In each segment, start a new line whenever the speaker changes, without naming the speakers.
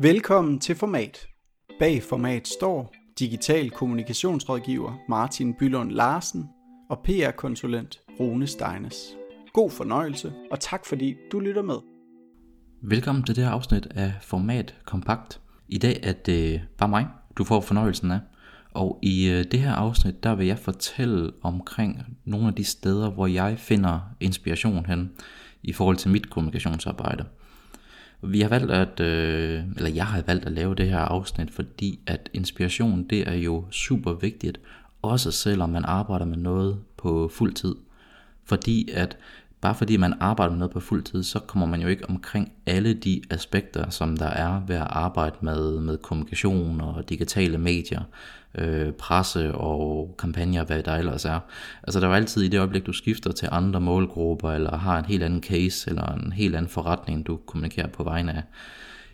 Velkommen til Format. Bag Format står digital kommunikationsrådgiver Martin Bylund Larsen og PR-konsulent Rune Steines. God fornøjelse, og tak fordi du lytter med.
Velkommen til det her afsnit af Format Kompakt. I dag er det øh, bare mig, du får fornøjelsen af. Og i øh, det her afsnit, der vil jeg fortælle omkring nogle af de steder, hvor jeg finder inspiration hen i forhold til mit kommunikationsarbejde. Vi har valgt at, øh, eller jeg har valgt at lave det her afsnit, fordi at inspiration, det er jo super vigtigt, også selvom man arbejder med noget på fuld tid. Fordi at bare fordi man arbejder med noget på fuld tid, så kommer man jo ikke omkring alle de aspekter, som der er ved at arbejde med, med kommunikation og digitale medier, øh, presse og kampagner, hvad der ellers er. Altså der er jo altid i det øjeblik, du skifter til andre målgrupper, eller har en helt anden case, eller en helt anden forretning, du kommunikerer på vegne af,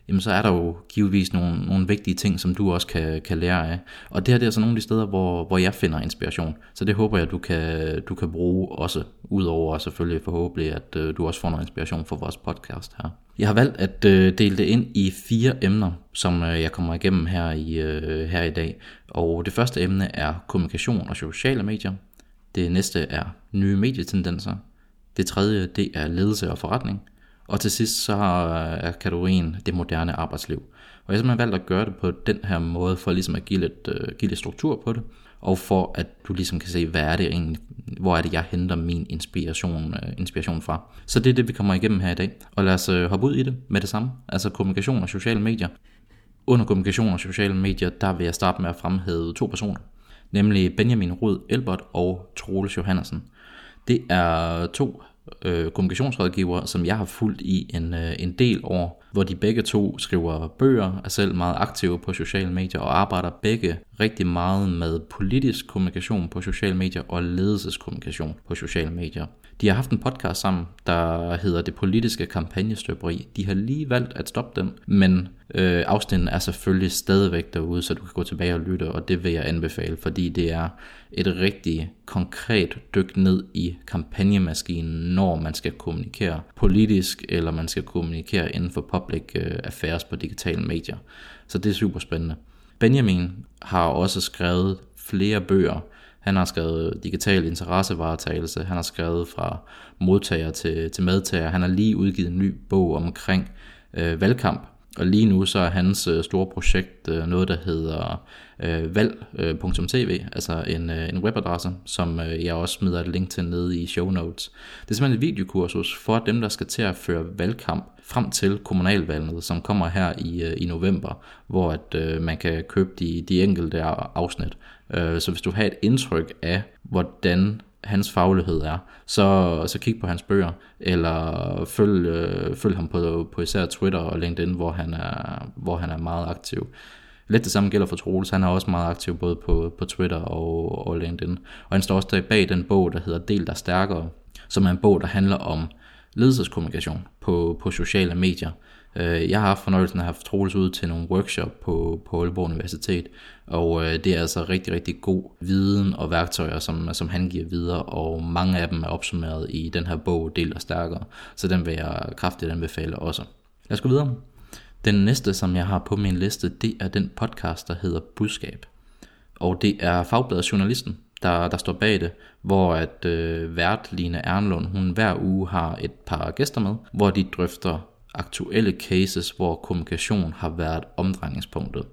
jamen så er der jo givetvis nogle, nogle vigtige ting, som du også kan, kan lære af. Og det her det er så nogle af de steder, hvor, hvor jeg finder inspiration. Så det håber jeg, du kan, du kan bruge også, udover selvfølgelig forhåbentlig, at øh, du også får noget inspiration for vores podcast her. Jeg har valgt at øh, dele det ind i fire emner, som øh, jeg kommer igennem her i, øh, her i dag. Og det første emne er kommunikation og sociale medier. Det næste er nye medietendenser. Det tredje, det er ledelse og forretning. Og til sidst så er kategorien det moderne arbejdsliv. Og jeg har simpelthen valgt at gøre det på den her måde, for ligesom at give lidt, uh, give lidt struktur på det, og for at du ligesom kan se, hvad er det egentlig, hvor er det, jeg henter min inspiration, uh, inspiration fra. Så det er det, vi kommer igennem her i dag. Og lad os uh, hoppe ud i det med det samme, altså kommunikation og sociale medier. Under kommunikation og sociale medier, der vil jeg starte med at fremhæve to personer, nemlig Benjamin Rud Elbert og Troels Johansen. Det er to øh, kommunikationsrådgiver, som jeg har fulgt i en, øh, en del år, hvor de begge to skriver bøger, er selv meget aktive på sociale medier og arbejder begge rigtig meget med politisk kommunikation på sociale medier og ledelseskommunikation på sociale medier. De har haft en podcast sammen, der hedder Det Politiske Kampagnestøberi. De har lige valgt at stoppe den, men øh, afsnitten er selvfølgelig stadigvæk derude, så du kan gå tilbage og lytte, og det vil jeg anbefale, fordi det er et rigtig konkret dyk ned i kampagnemaskinen, når man skal kommunikere politisk, eller man skal kommunikere inden for public øh, affairs på digitale medier. Så det er super spændende. Benjamin har også skrevet flere bøger, han har skrevet digital interessevaretagelse, han har skrevet fra modtager til, til medtager, han har lige udgivet en ny bog omkring øh, valgkamp, og lige nu så er hans øh, store projekt øh, noget, der hedder øh, valg.tv, øh, altså en, øh, en webadresse, som øh, jeg også smider et link til nede i show notes. Det er simpelthen et videokursus for dem, der skal til at føre valgkamp frem til kommunalvalget, som kommer her i, øh, i november, hvor at øh, man kan købe de, de enkelte afsnit. Øh, så hvis du har et indtryk af, hvordan hans faglighed er, så, så kig på hans bøger, eller følg, øh, følg ham på, på især Twitter og LinkedIn, hvor han er, hvor han er meget aktiv. Lidt det samme gælder for Troels, han er også meget aktiv både på, på Twitter og, og LinkedIn. Og han står også bag den bog, der hedder Del der stærkere, som er en bog, der handler om ledelseskommunikation på, på sociale medier. Øh, jeg har haft fornøjelsen af at have Troels ud til nogle workshop på, på Aalborg Universitet, og øh, det er altså rigtig, rigtig god viden og værktøjer, som, som han giver videre, og mange af dem er opsummeret i den her bog, Del og Stærkere, så den vil jeg kraftigt anbefale også. Lad os gå videre. Den næste, som jeg har på min liste, det er den podcast, der hedder Budskab. Og det er Fagbladet Journalisten, der, der står bag det, hvor at øh, vært Line Ernlund, hun hver uge har et par gæster med, hvor de drøfter aktuelle cases, hvor kommunikation har været omdrejningspunktet.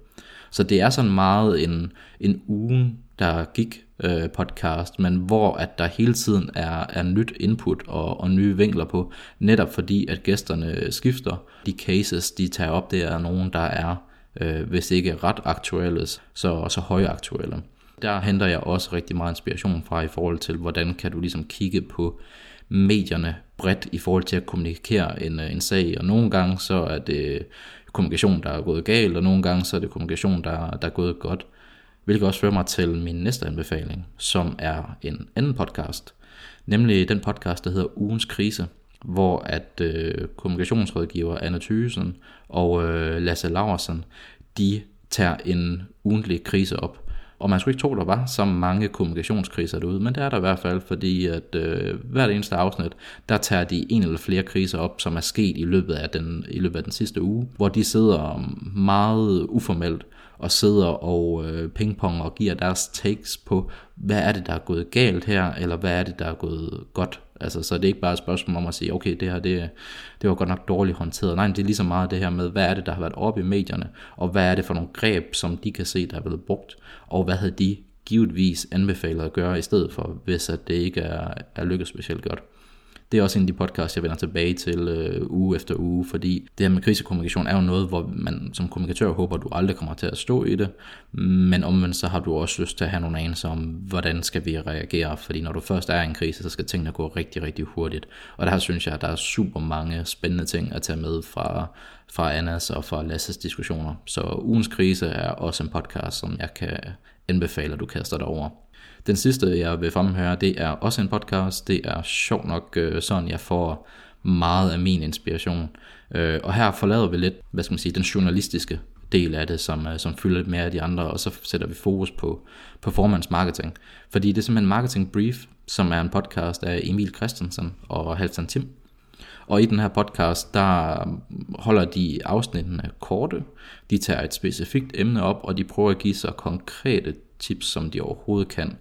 Så det er sådan meget en, en ugen, der gik øh, podcast, men hvor at der hele tiden er, er nyt input og, og nye vinkler på, netop fordi at gæsterne skifter. De cases, de tager op, det er nogen, der er, øh, hvis ikke ret aktuelle, så, så højaktuelle. Der henter jeg også rigtig meget inspiration fra i forhold til, hvordan kan du ligesom kigge på medierne bredt i forhold til at kommunikere en, øh, en sag, og nogle gange så er det kommunikation, der er gået galt, og nogle gange så er det kommunikation, der, der er gået godt. Hvilket også fører mig til min næste anbefaling, som er en anden podcast, nemlig den podcast, der hedder Ugens Krise, hvor at øh, kommunikationsrådgiver Anna Thysen og øh, Lasse Laversen, de tager en ugentlig krise op. Og man skulle ikke tro, der var så mange kommunikationskriser derude, men det er der i hvert fald, fordi at øh, hvert eneste afsnit, der tager de en eller flere kriser op, som er sket i løbet af den, i løbet af den sidste uge, hvor de sidder meget uformelt og sidder og øh, pingpong og giver deres takes på, hvad er det, der er gået galt her, eller hvad er det, der er gået godt. Altså, så det er ikke bare et spørgsmål om at sige, okay, det her, det, det var godt nok dårligt håndteret. Nej, det er lige så meget det her med, hvad er det, der har været oppe i medierne, og hvad er det for nogle greb, som de kan se, der er blevet brugt, og hvad havde de givetvis anbefalet at gøre i stedet for, hvis at det ikke er, er lykkedes specielt godt det er også en af de podcasts, jeg vender tilbage til øh, uge efter uge, fordi det her med krisekommunikation er jo noget, hvor man som kommunikatør håber, du aldrig kommer til at stå i det, men omvendt så har du også lyst til at have nogle anelser om, hvordan skal vi reagere, fordi når du først er i en krise, så skal tingene gå rigtig, rigtig hurtigt, og der synes jeg, at der er super mange spændende ting at tage med fra, fra Annas og fra Lasses diskussioner. Så ugens krise er også en podcast, som jeg kan anbefaler, du kaster dig over. Den sidste, jeg vil fremhøre, det er også en podcast. Det er sjovt nok øh, sådan, jeg får meget af min inspiration. Øh, og her forlader vi lidt, hvad skal man sige, den journalistiske del af det, som, øh, som fylder lidt mere af de andre, og så sætter vi fokus på performance marketing. Fordi det er simpelthen Marketing Brief, som er en podcast af Emil Christensen og Halvdan Tim. Og i den her podcast, der holder de afsnittene korte. De tager et specifikt emne op, og de prøver at give så konkrete tips, som de overhovedet kan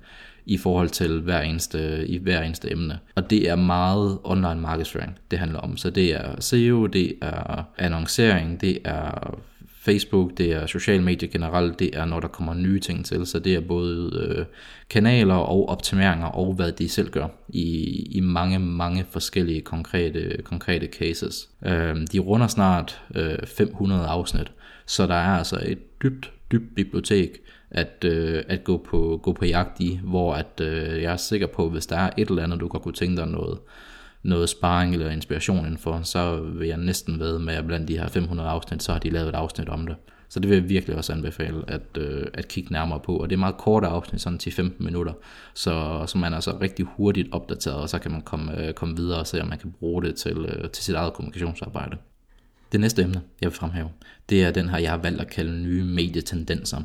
i forhold til hver eneste, i hver eneste emne. Og det er meget online marketing, det handler om. Så det er SEO, det er annoncering, det er Facebook, det er social medier generelt, det er når der kommer nye ting til, så det er både øh, kanaler og optimeringer og hvad de selv gør i, i mange, mange forskellige konkrete, konkrete cases. Øh, de runder snart øh, 500 afsnit, så der er altså et dybt, dybt bibliotek at, øh, at gå, på, gå på jagt i, hvor at, øh, jeg er sikker på, hvis der er et eller andet, du godt kunne tænke dig noget, noget sparring eller inspiration indenfor, så vil jeg næsten ved med, at blandt de her 500 afsnit, så har de lavet et afsnit om det. Så det vil jeg virkelig også anbefale at, øh, at kigge nærmere på. Og det er meget korte afsnit, sådan til 15 minutter, så, så man er så rigtig hurtigt opdateret, og så kan man komme, øh, komme videre og se, om man kan bruge det til, øh, til sit eget kommunikationsarbejde. Det næste emne, jeg vil fremhæve, det er den her, jeg har valgt at kalde nye medietendenser,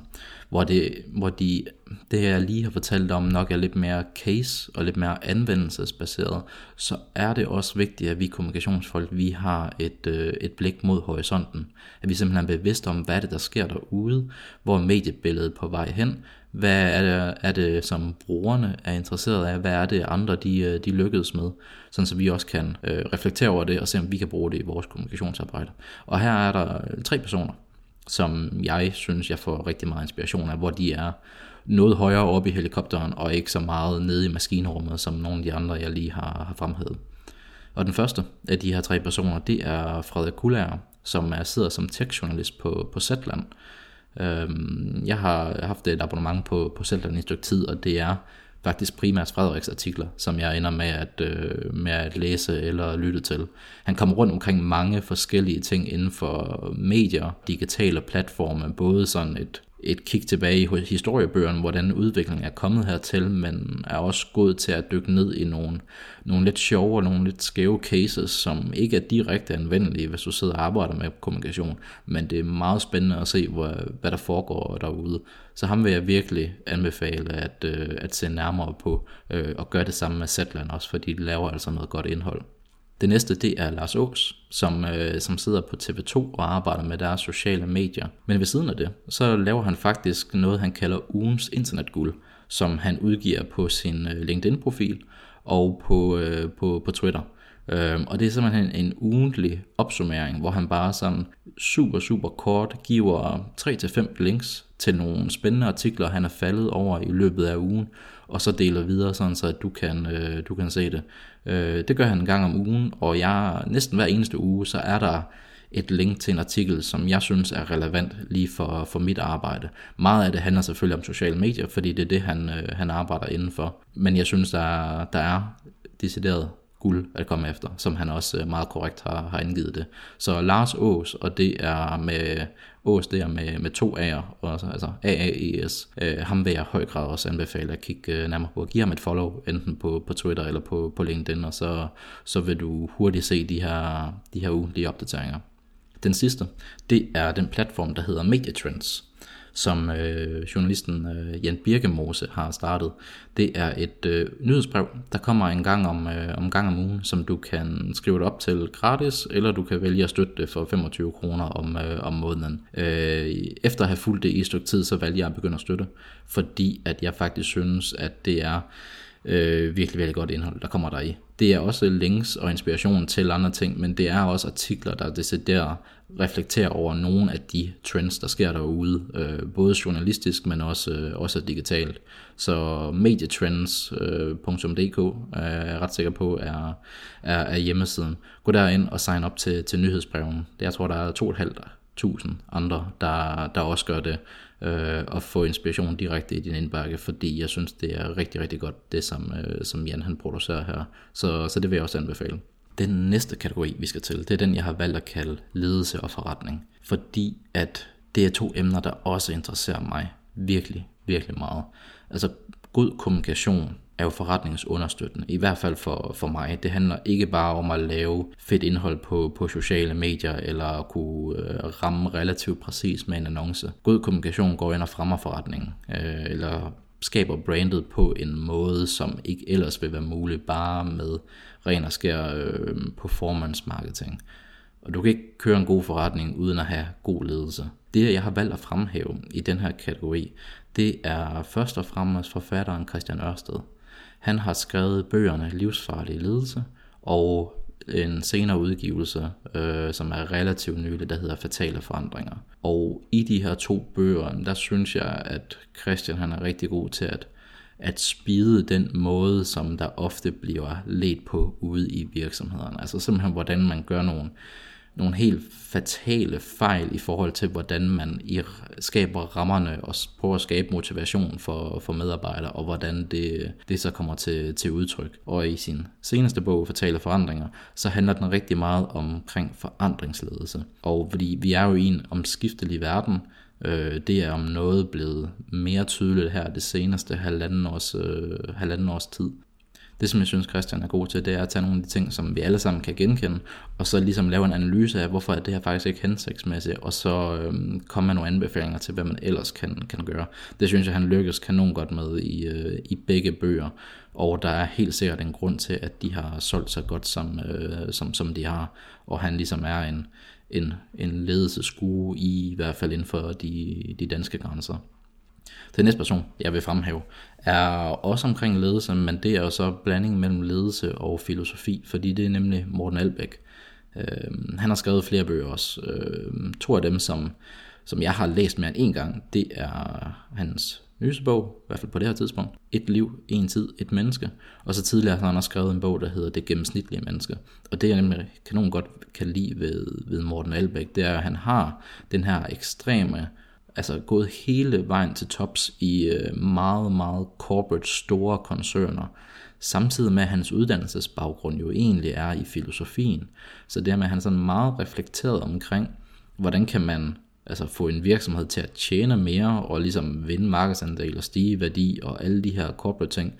hvor, det, hvor de, det jeg lige har fortalt om nok er lidt mere case og lidt mere anvendelsesbaseret, så er det også vigtigt, at vi kommunikationsfolk, vi har et, øh, et blik mod horisonten. At vi simpelthen er bevidste om, hvad er det, der sker derude, hvor er mediebilledet på vej hen, hvad er det, er det, som brugerne er interesseret af? Hvad er det, andre de, øh, de lykkedes med? Sådan så vi også kan øh, reflektere over det og se, om vi kan bruge det i vores kommunikationsarbejde. Og her er der øh, tre personer, som jeg synes, jeg får rigtig meget inspiration af, hvor de er noget højere oppe i helikopteren, og ikke så meget nede i maskinrummet, som nogle af de andre, jeg lige har, har fremhævet. Og den første af de her tre personer, det er Frederik Kullager, som er, sidder som tech-journalist på, på Zetland, Øhm, jeg har haft et abonnement på, på Zelda i et stykke tid, og det er faktisk primært Frederiks artikler, som jeg ender med at, øh, med at læse eller lytte til. Han kommer rundt omkring mange forskellige ting inden for medier, digitale platforme, både sådan et et kig tilbage i historiebøgerne, hvordan udviklingen er kommet hertil, men er også god til at dykke ned i nogle, nogle lidt sjove og nogle lidt skæve cases, som ikke er direkte anvendelige, hvis du sidder og arbejder med kommunikation, men det er meget spændende at se, hvad, hvad der foregår derude. Så ham vil jeg virkelig anbefale at, øh, at se nærmere på, øh, og gøre det samme med Zetland også, fordi de laver altså noget godt indhold. Det næste, det er Lars Ås, som, øh, som sidder på TV2 og arbejder med deres sociale medier. Men ved siden af det, så laver han faktisk noget, han kalder ugens internetguld, som han udgiver på sin øh, LinkedIn-profil og på, øh, på, på Twitter. Øh, og det er simpelthen en ugentlig opsummering, hvor han bare sådan super, super kort giver 3-5 links til nogle spændende artikler, han er faldet over i løbet af ugen, og så deler videre, sådan så at du kan, øh, du kan se det. Øh, det gør han en gang om ugen, og jeg næsten hver eneste uge, så er der et link til en artikel, som jeg synes er relevant lige for, for mit arbejde. Meget af det handler selvfølgelig om sociale medier, fordi det er det, han, øh, han arbejder indenfor. Men jeg synes, der, der er decideret guld at komme efter, som han også øh, meget korrekt har, har indgivet det. Så Lars Ås, og det er med Ås der med, med to A'er, også, altså AAES, øh, ham vil jeg i høj grad også anbefale at kigge øh, nærmere på. Giv ham et follow, enten på, på Twitter eller på, på LinkedIn, og så, så vil du hurtigt se de her, de her ugentlige opdateringer. Den sidste, det er den platform, der hedder Media Trends som øh, journalisten øh, Jan Birkemose har startet. Det er et øh, nyhedsbrev, der kommer en gang om, øh, om gang om ugen, som du kan skrive det op til gratis, eller du kan vælge at støtte det for 25 kroner om, øh, om måneden. Øh, efter at have fulgt det i et stykke tid, så valgte jeg at begynde at støtte, fordi at jeg faktisk synes, at det er øh, virkelig, virkelig godt indhold, der kommer der i. Det er også links og inspiration til andre ting, men det er også artikler, der decideret reflekterer over nogle af de trends, der sker derude, øh, både journalistisk, men også, øh, også digitalt. Så medietrends.dk øh, er jeg ret sikker på er, er, er hjemmesiden. Gå derind og sign op til, til nyhedsbreven. Jeg tror, der er 2.500 andre, der, der også gør det øh, og få inspiration direkte i din indbakke, fordi jeg synes, det er rigtig, rigtig godt, det som, øh, som Jan han producerer her. Så, så det vil jeg også anbefale. Den næste kategori, vi skal til, det er den, jeg har valgt at kalde ledelse og forretning. Fordi at det er to emner, der også interesserer mig virkelig, virkelig meget. Altså god kommunikation er jo forretningsunderstøttende, i hvert fald for, for mig. Det handler ikke bare om at lave fedt indhold på, på sociale medier, eller at kunne øh, ramme relativt præcis med en annonce. God kommunikation går ind og fremmer forretningen, øh, eller skaber brandet på en måde, som ikke ellers vil være muligt bare med ren og skær øh, performance marketing. Og du kan ikke køre en god forretning uden at have god ledelse. Det, jeg har valgt at fremhæve i den her kategori, det er først og fremmest forfatteren Christian Ørsted. Han har skrevet bøgerne Livsfarlig ledelse og en senere udgivelse, øh, som er relativt nylig, der hedder Fatale Forandringer. Og i de her to bøger, der synes jeg, at Christian han er rigtig god til at, at spide den måde, som der ofte bliver let på ude i virksomhederne. Altså simpelthen, hvordan man gør nogle nogle helt fatale fejl i forhold til, hvordan man skaber rammerne og prøver at skabe motivation for, for medarbejdere, og hvordan det, det så kommer til, til udtryk. Og i sin seneste bog, Fatale Forandringer, så handler den rigtig meget omkring forandringsledelse. Og fordi vi er jo i en omskiftelig verden, øh, det er om noget blevet mere tydeligt her det seneste halvanden års, øh, halvanden års tid. Det, som jeg synes, Christian er god til, det er at tage nogle af de ting, som vi alle sammen kan genkende, og så ligesom lave en analyse af, hvorfor er det her faktisk ikke hensigtsmæssigt, og så øhm, komme med nogle anbefalinger til, hvad man ellers kan, kan gøre. Det synes jeg, han lykkes kanon godt med i, øh, i begge bøger, og der er helt sikkert en grund til, at de har solgt sig godt, som, øh, som, som de har, og han ligesom er en, en, en ledelseskue i, i hvert fald inden for de, de danske grænser. Den næste person, jeg vil fremhæve, er også omkring ledelse, men det er jo så blanding mellem ledelse og filosofi, fordi det er nemlig Morten Albæk. Øh, han har skrevet flere bøger også. Øh, to af dem, som, som jeg har læst mere end en gang, det er hans nyeste bog, i hvert fald på det her tidspunkt, Et liv, en tid, et menneske. Og så tidligere har han også skrevet en bog, der hedder Det gennemsnitlige menneske. Og det jeg nemlig kanon godt kan lide ved, ved Morten Albæk, det er, at han har den her ekstreme altså gået hele vejen til tops i øh, meget, meget corporate store koncerner, samtidig med at hans uddannelsesbaggrund jo egentlig er i filosofien. Så dermed er han sådan meget reflekteret omkring, hvordan kan man altså få en virksomhed til at tjene mere og ligesom vinde markedsandel og stige værdi og alle de her corporate ting,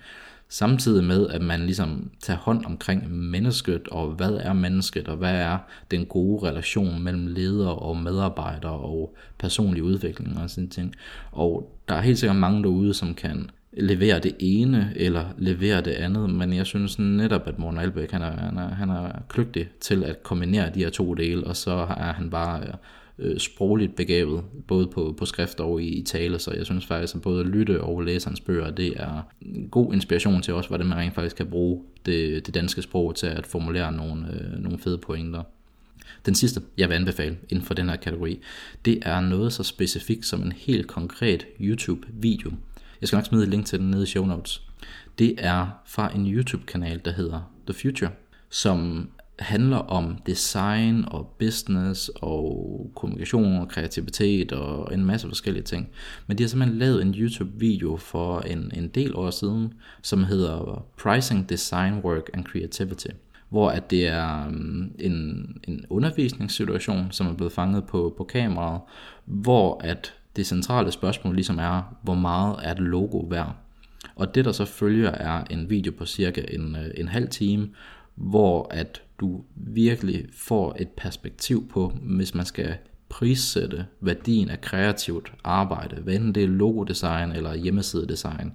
Samtidig med, at man ligesom tager hånd omkring mennesket, og hvad er mennesket, og hvad er den gode relation mellem ledere og medarbejdere, og personlig udvikling og sådan ting. Og der er helt sikkert mange derude, som kan levere det ene, eller levere det andet, men jeg synes netop, at Morten Albæk, han er, han er, han er kløgtig til at kombinere de her to dele, og så er han bare øh, øh, sprogligt begavet, både på, på skrift og i, i tale, så jeg synes faktisk, at både at lytte og læse hans bøger, det er god inspiration til os, hvordan man rent faktisk kan bruge det, det danske sprog til at formulere nogle, øh, nogle fede pointer. Den sidste, jeg vil anbefale inden for den her kategori, det er noget så specifikt som en helt konkret YouTube-video. Jeg skal nok smide et link til den nede i show notes. Det er fra en YouTube-kanal, der hedder The Future, som handler om design og business og kommunikation og kreativitet og en masse forskellige ting. Men de har simpelthen lavet en YouTube-video for en, en del år siden, som hedder Pricing Design Work and Creativity hvor at det er mm, en, en undervisningssituation, som er blevet fanget på, på kameraet, hvor at det centrale spørgsmål ligesom er, hvor meget er et logo værd? Og det der så følger er en video på cirka en, øh, en halv time, hvor at du virkelig får et perspektiv på, hvis man skal prissætte værdien af kreativt arbejde, hvad enten det er logodesign eller hjemmesidedesign,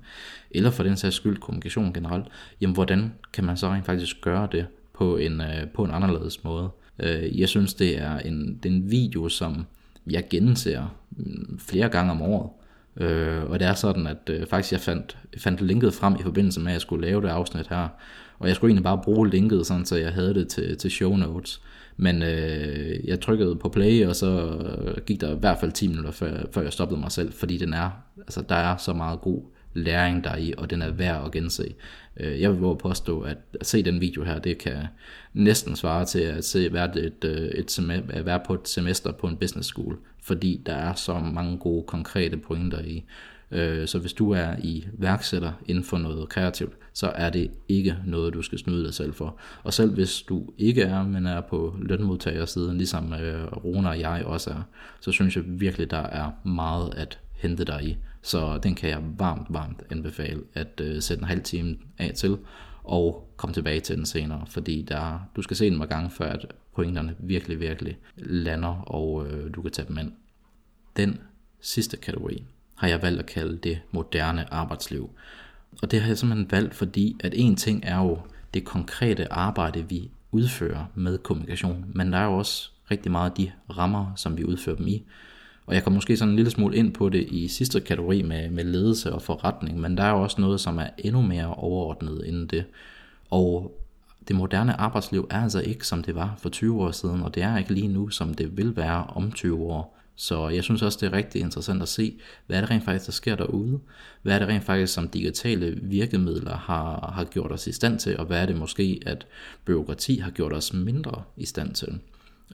eller for den sags skyld kommunikation generelt, jamen hvordan kan man så rent faktisk gøre det på en, øh, på en anderledes måde? Øh, jeg synes, det er en, det er en video, som jeg genser mm, flere gange om året, Øh, og det er sådan, at øh, faktisk jeg fandt, fandt linket frem i forbindelse med, at jeg skulle lave det afsnit her. Og jeg skulle egentlig bare bruge linket, sådan, så jeg havde det til, til show notes. Men øh, jeg trykkede på play, og så øh, gik der i hvert fald 10 minutter, før, før jeg stoppede mig selv, fordi den er, altså, der er så meget god læring der i, og den er værd at gense. Øh, jeg vil våge påstå, at at se den video her, det kan næsten svare til at se være, et, øh, et, semester, at være på et semester på en business school, fordi der er så mange gode, konkrete pointer i. Øh, så hvis du er i værksætter inden for noget kreativt, så er det ikke noget, du skal snyde dig selv for. Og selv hvis du ikke er, men er på lønmodtagersiden, ligesom øh, Rona og jeg også er, så synes jeg virkelig, der er meget at hente dig i. Så den kan jeg varmt, varmt anbefale at øh, sætte en halv time af til, og komme tilbage til den senere, fordi der, du skal se den mange gange, før at pointerne virkelig, virkelig lander, og øh, du kan tage dem ind. Den sidste kategori har jeg valgt at kalde det moderne arbejdsliv. Og det har jeg simpelthen valgt, fordi at en ting er jo det konkrete arbejde, vi udfører med kommunikation, men der er jo også rigtig meget af de rammer, som vi udfører dem i. Og jeg kom måske sådan en lille smule ind på det i sidste kategori med, med ledelse og forretning, men der er jo også noget, som er endnu mere overordnet end det. Og det moderne arbejdsliv er altså ikke, som det var for 20 år siden, og det er ikke lige nu, som det vil være om 20 år. Så jeg synes også, det er rigtig interessant at se, hvad er det rent faktisk, der sker derude? Hvad er det rent faktisk, som digitale virkemidler har, har gjort os i stand til, og hvad er det måske, at byråkrati har gjort os mindre i stand til?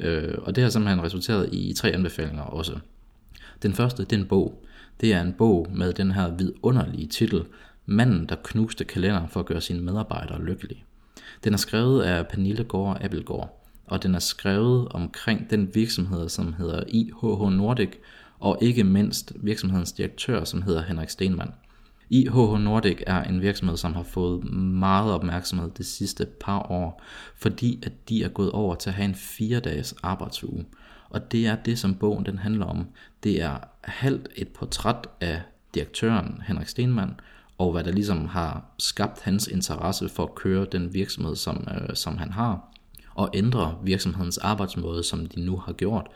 Øh, og det har simpelthen resulteret i tre anbefalinger også. Den første, det er en bog. Det er en bog med den her vidunderlige titel, Manden, der knuste kalenderen for at gøre sine medarbejdere lykkelige. Den er skrevet af Pernille Gård Abelgaard, og den er skrevet omkring den virksomhed, som hedder IHH Nordic, og ikke mindst virksomhedens direktør, som hedder Henrik Stenmann. IHH Nordic er en virksomhed, som har fået meget opmærksomhed de sidste par år, fordi at de er gået over til at have en fire dages arbejdsuge. Og det er det, som bogen den handler om. Det er halvt et portræt af direktøren Henrik Stenmann, og hvad der ligesom har skabt hans interesse for at køre den virksomhed, som, øh, som han har, og ændre virksomhedens arbejdsmåde, som de nu har gjort.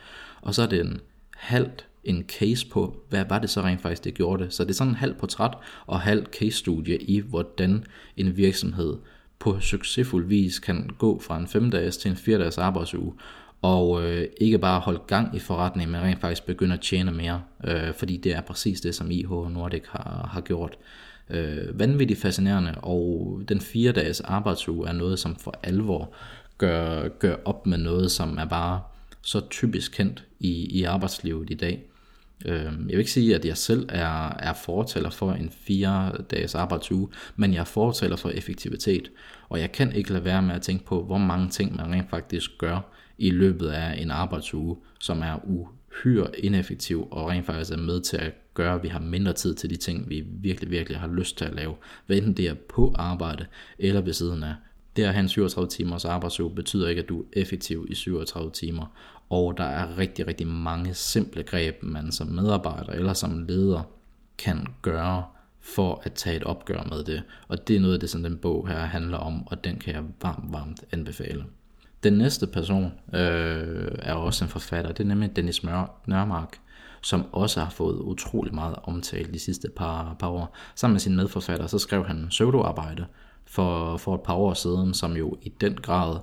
Og så er det en halvt en case på, hvad var det så rent faktisk, det gjorde det. Så det er sådan en halv portræt og halv case-studie i, hvordan en virksomhed på succesfuld vis kan gå fra en 5 dages til en 4 dages arbejdsuge, og øh, ikke bare holde gang i forretningen, men rent faktisk begynde at tjene mere, øh, fordi det er præcis det, som IH Nordic har, har gjort. Øh, vanvittigt fascinerende, og den 4-dages arbejdsuge er noget, som for alvor gøre, gøre op med noget, som er bare så typisk kendt i, i arbejdslivet i dag. Øhm, jeg vil ikke sige, at jeg selv er, er fortaler for en fire dages arbejdsuge, men jeg er fortaler for effektivitet, og jeg kan ikke lade være med at tænke på, hvor mange ting man rent faktisk gør i løbet af en arbejdsuge, som er uhyre ineffektiv og rent faktisk er med til at gøre, at vi har mindre tid til de ting, vi virkelig, virkelig har lyst til at lave. Hvad enten det er på arbejde eller ved siden af. Det at have en 37 timers arbejdsuge betyder ikke, at du er effektiv i 37 timer. Og der er rigtig, rigtig mange simple greb, man som medarbejder eller som leder kan gøre for at tage et opgør med det. Og det er noget af det, som den bog her handler om, og den kan jeg varmt, varmt anbefale. Den næste person øh, er også en forfatter, det er nemlig Dennis Nørmark, som også har fået utrolig meget omtale de sidste par, par år. Sammen med sin medforfatter, så skrev han pseudoarbejde, for, for et par år siden, som jo i den grad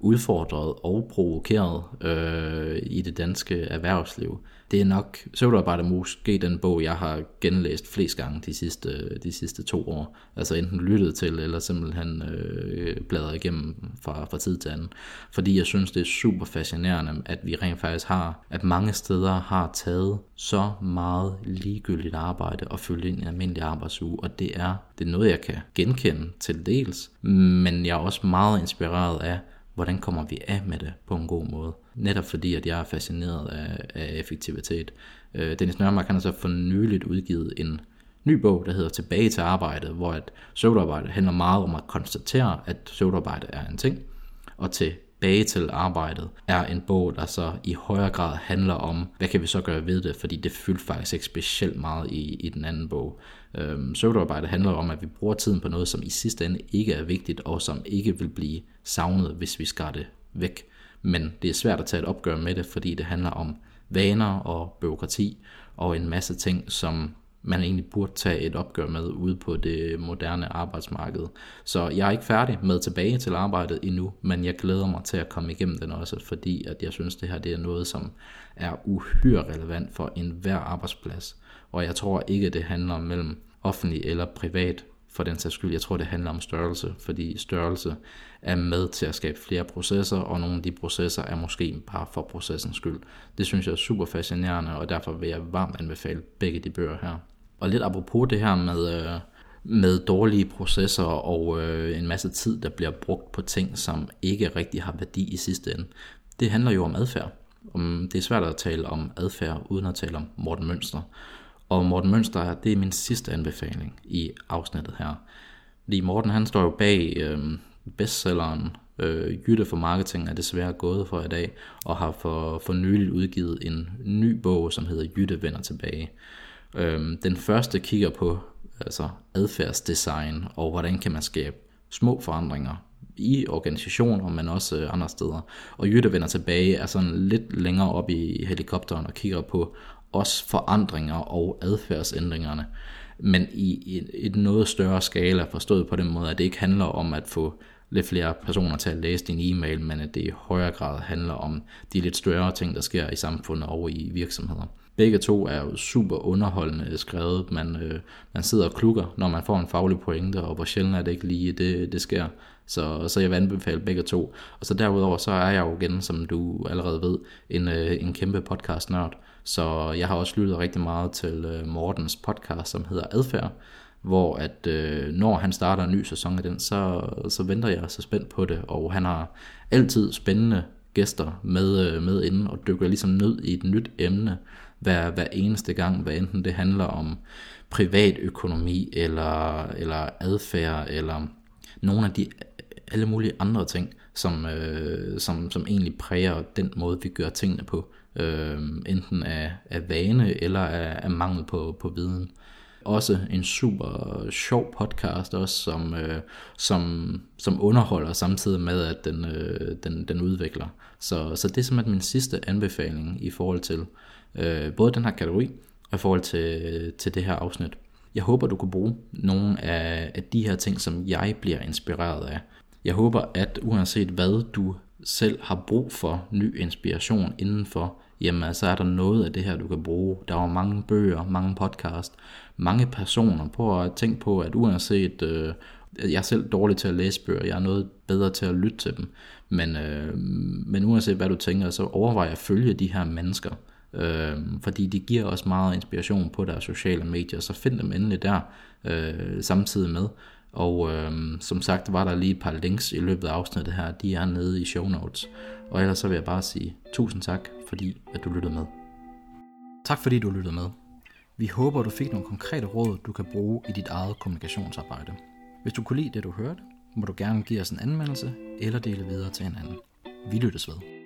udfordret og provokeret øh, i det danske erhvervsliv. Det er nok Søvdearbejde måske den bog, jeg har genlæst flest gange de sidste, de sidste to år. Altså enten lyttet til, eller simpelthen øh, bladret igennem fra, fra tid til anden. Fordi jeg synes, det er super fascinerende, at vi rent faktisk har, at mange steder har taget så meget ligegyldigt arbejde og følge ind i en almindelig arbejdsuge. Og det er, det er noget, jeg kan genkende til dels. Men jeg er også meget inspireret af, hvordan kommer vi af med det på en god måde. Netop fordi, at jeg er fascineret af, af effektivitet. Øh, Dennis Nørmark han har så for nyligt udgivet en ny bog, der hedder Tilbage til arbejdet, hvor at søvdearbejde handler meget om at konstatere, at søvdearbejde er en ting, og tilbage til arbejdet, er en bog, der så i højere grad handler om, hvad kan vi så gøre ved det, fordi det fyldte faktisk ikke specielt meget i, i den anden bog. Øhm, søvnarbejde handler om, at vi bruger tiden på noget, som i sidste ende ikke er vigtigt, og som ikke vil blive savnet, hvis vi skar det væk. Men det er svært at tage et opgør med det, fordi det handler om vaner og byråkrati og en masse ting, som man egentlig burde tage et opgør med ude på det moderne arbejdsmarked. Så jeg er ikke færdig med tilbage til arbejdet endnu, men jeg glæder mig til at komme igennem den også, fordi at jeg synes, det her det er noget, som er uhyre relevant for enhver arbejdsplads. Og jeg tror ikke, det handler om mellem offentlig eller privat for den sags skyld. Jeg tror, det handler om størrelse, fordi størrelse er med til at skabe flere processer, og nogle af de processer er måske bare for processens skyld. Det synes jeg er super fascinerende, og derfor vil jeg varmt anbefale begge de bøger her. Og lidt apropos det her med, øh, med dårlige processer og øh, en masse tid, der bliver brugt på ting, som ikke rigtig har værdi i sidste ende. Det handler jo om adfærd. Om, det er svært at tale om adfærd uden at tale om Morten Mønster. Og Morten Mønster, det er min sidste anbefaling i afsnittet her. Fordi Morten han står jo bag øh, bestselleren øh, Jytte for Marketing er desværre gået for i dag, og har for, for nylig udgivet en ny bog, som hedder Jytte vender tilbage. Øh, den første kigger på altså adfærdsdesign, og hvordan kan man skabe små forandringer i organisationer, men også øh, andre steder. Og Jytte vender tilbage er sådan lidt længere op i helikopteren og kigger på også forandringer og adfærdsændringerne, men i et noget større skala forstået på den måde, at det ikke handler om at få lidt flere personer til at læse din e-mail, men at det i højere grad handler om de lidt større ting, der sker i samfundet og i virksomheder. Begge to er jo super underholdende skrevet. Man, øh, man sidder og klukker, når man får en faglig pointe, og hvor sjældent er det ikke lige, det, det sker. Så, så jeg vil anbefale begge to. Og så derudover, så er jeg jo igen, som du allerede ved, en, øh, en kæmpe podcast-nørd. Så jeg har også lyttet rigtig meget til øh, Mortens podcast, som hedder Adfærd, hvor at øh, når han starter en ny sæson af den, så, så venter jeg så spændt på det, og han har altid spændende gæster med, øh, med inden, og dykker ligesom ned i et nyt emne hver, hver eneste gang, hvad enten det handler om privatøkonomi, eller, eller adfærd, eller nogle af de alle mulige andre ting, som, øh, som, som egentlig præger den måde, vi gør tingene på øh, enten af, af vane eller af, af mangel på, på viden. Også en super sjov podcast, også, som, øh, som, som underholder samtidig med, at den, øh, den, den udvikler. Så, så det er simpelthen min sidste anbefaling i forhold til øh, både den her kategori og i forhold til, til det her afsnit. Jeg håber, du kan bruge nogle af, af de her ting, som jeg bliver inspireret af. Jeg håber, at uanset hvad du selv har brug for ny inspiration indenfor, jamen så er der noget af det her, du kan bruge. Der var mange bøger, mange podcast, mange personer. på at tænke på, at uanset, øh, jeg er selv dårlig til at læse bøger, jeg er noget bedre til at lytte til dem. Men, øh, men uanset hvad du tænker, så overvej at følge de her mennesker. Øh, fordi de giver også meget inspiration på deres sociale medier, så find dem endelig der øh, samtidig med. Og øh, som sagt var der lige et par links i løbet af afsnittet her, de er nede i show notes. Og ellers så vil jeg bare sige tusind tak, fordi at du lyttede med. Tak fordi du lyttede med. Vi håber, du fik nogle konkrete råd, du kan bruge i dit eget kommunikationsarbejde. Hvis du kunne lide det, du hørte, må du gerne give os en anmeldelse eller dele videre til en anden. Vi lyttes ved.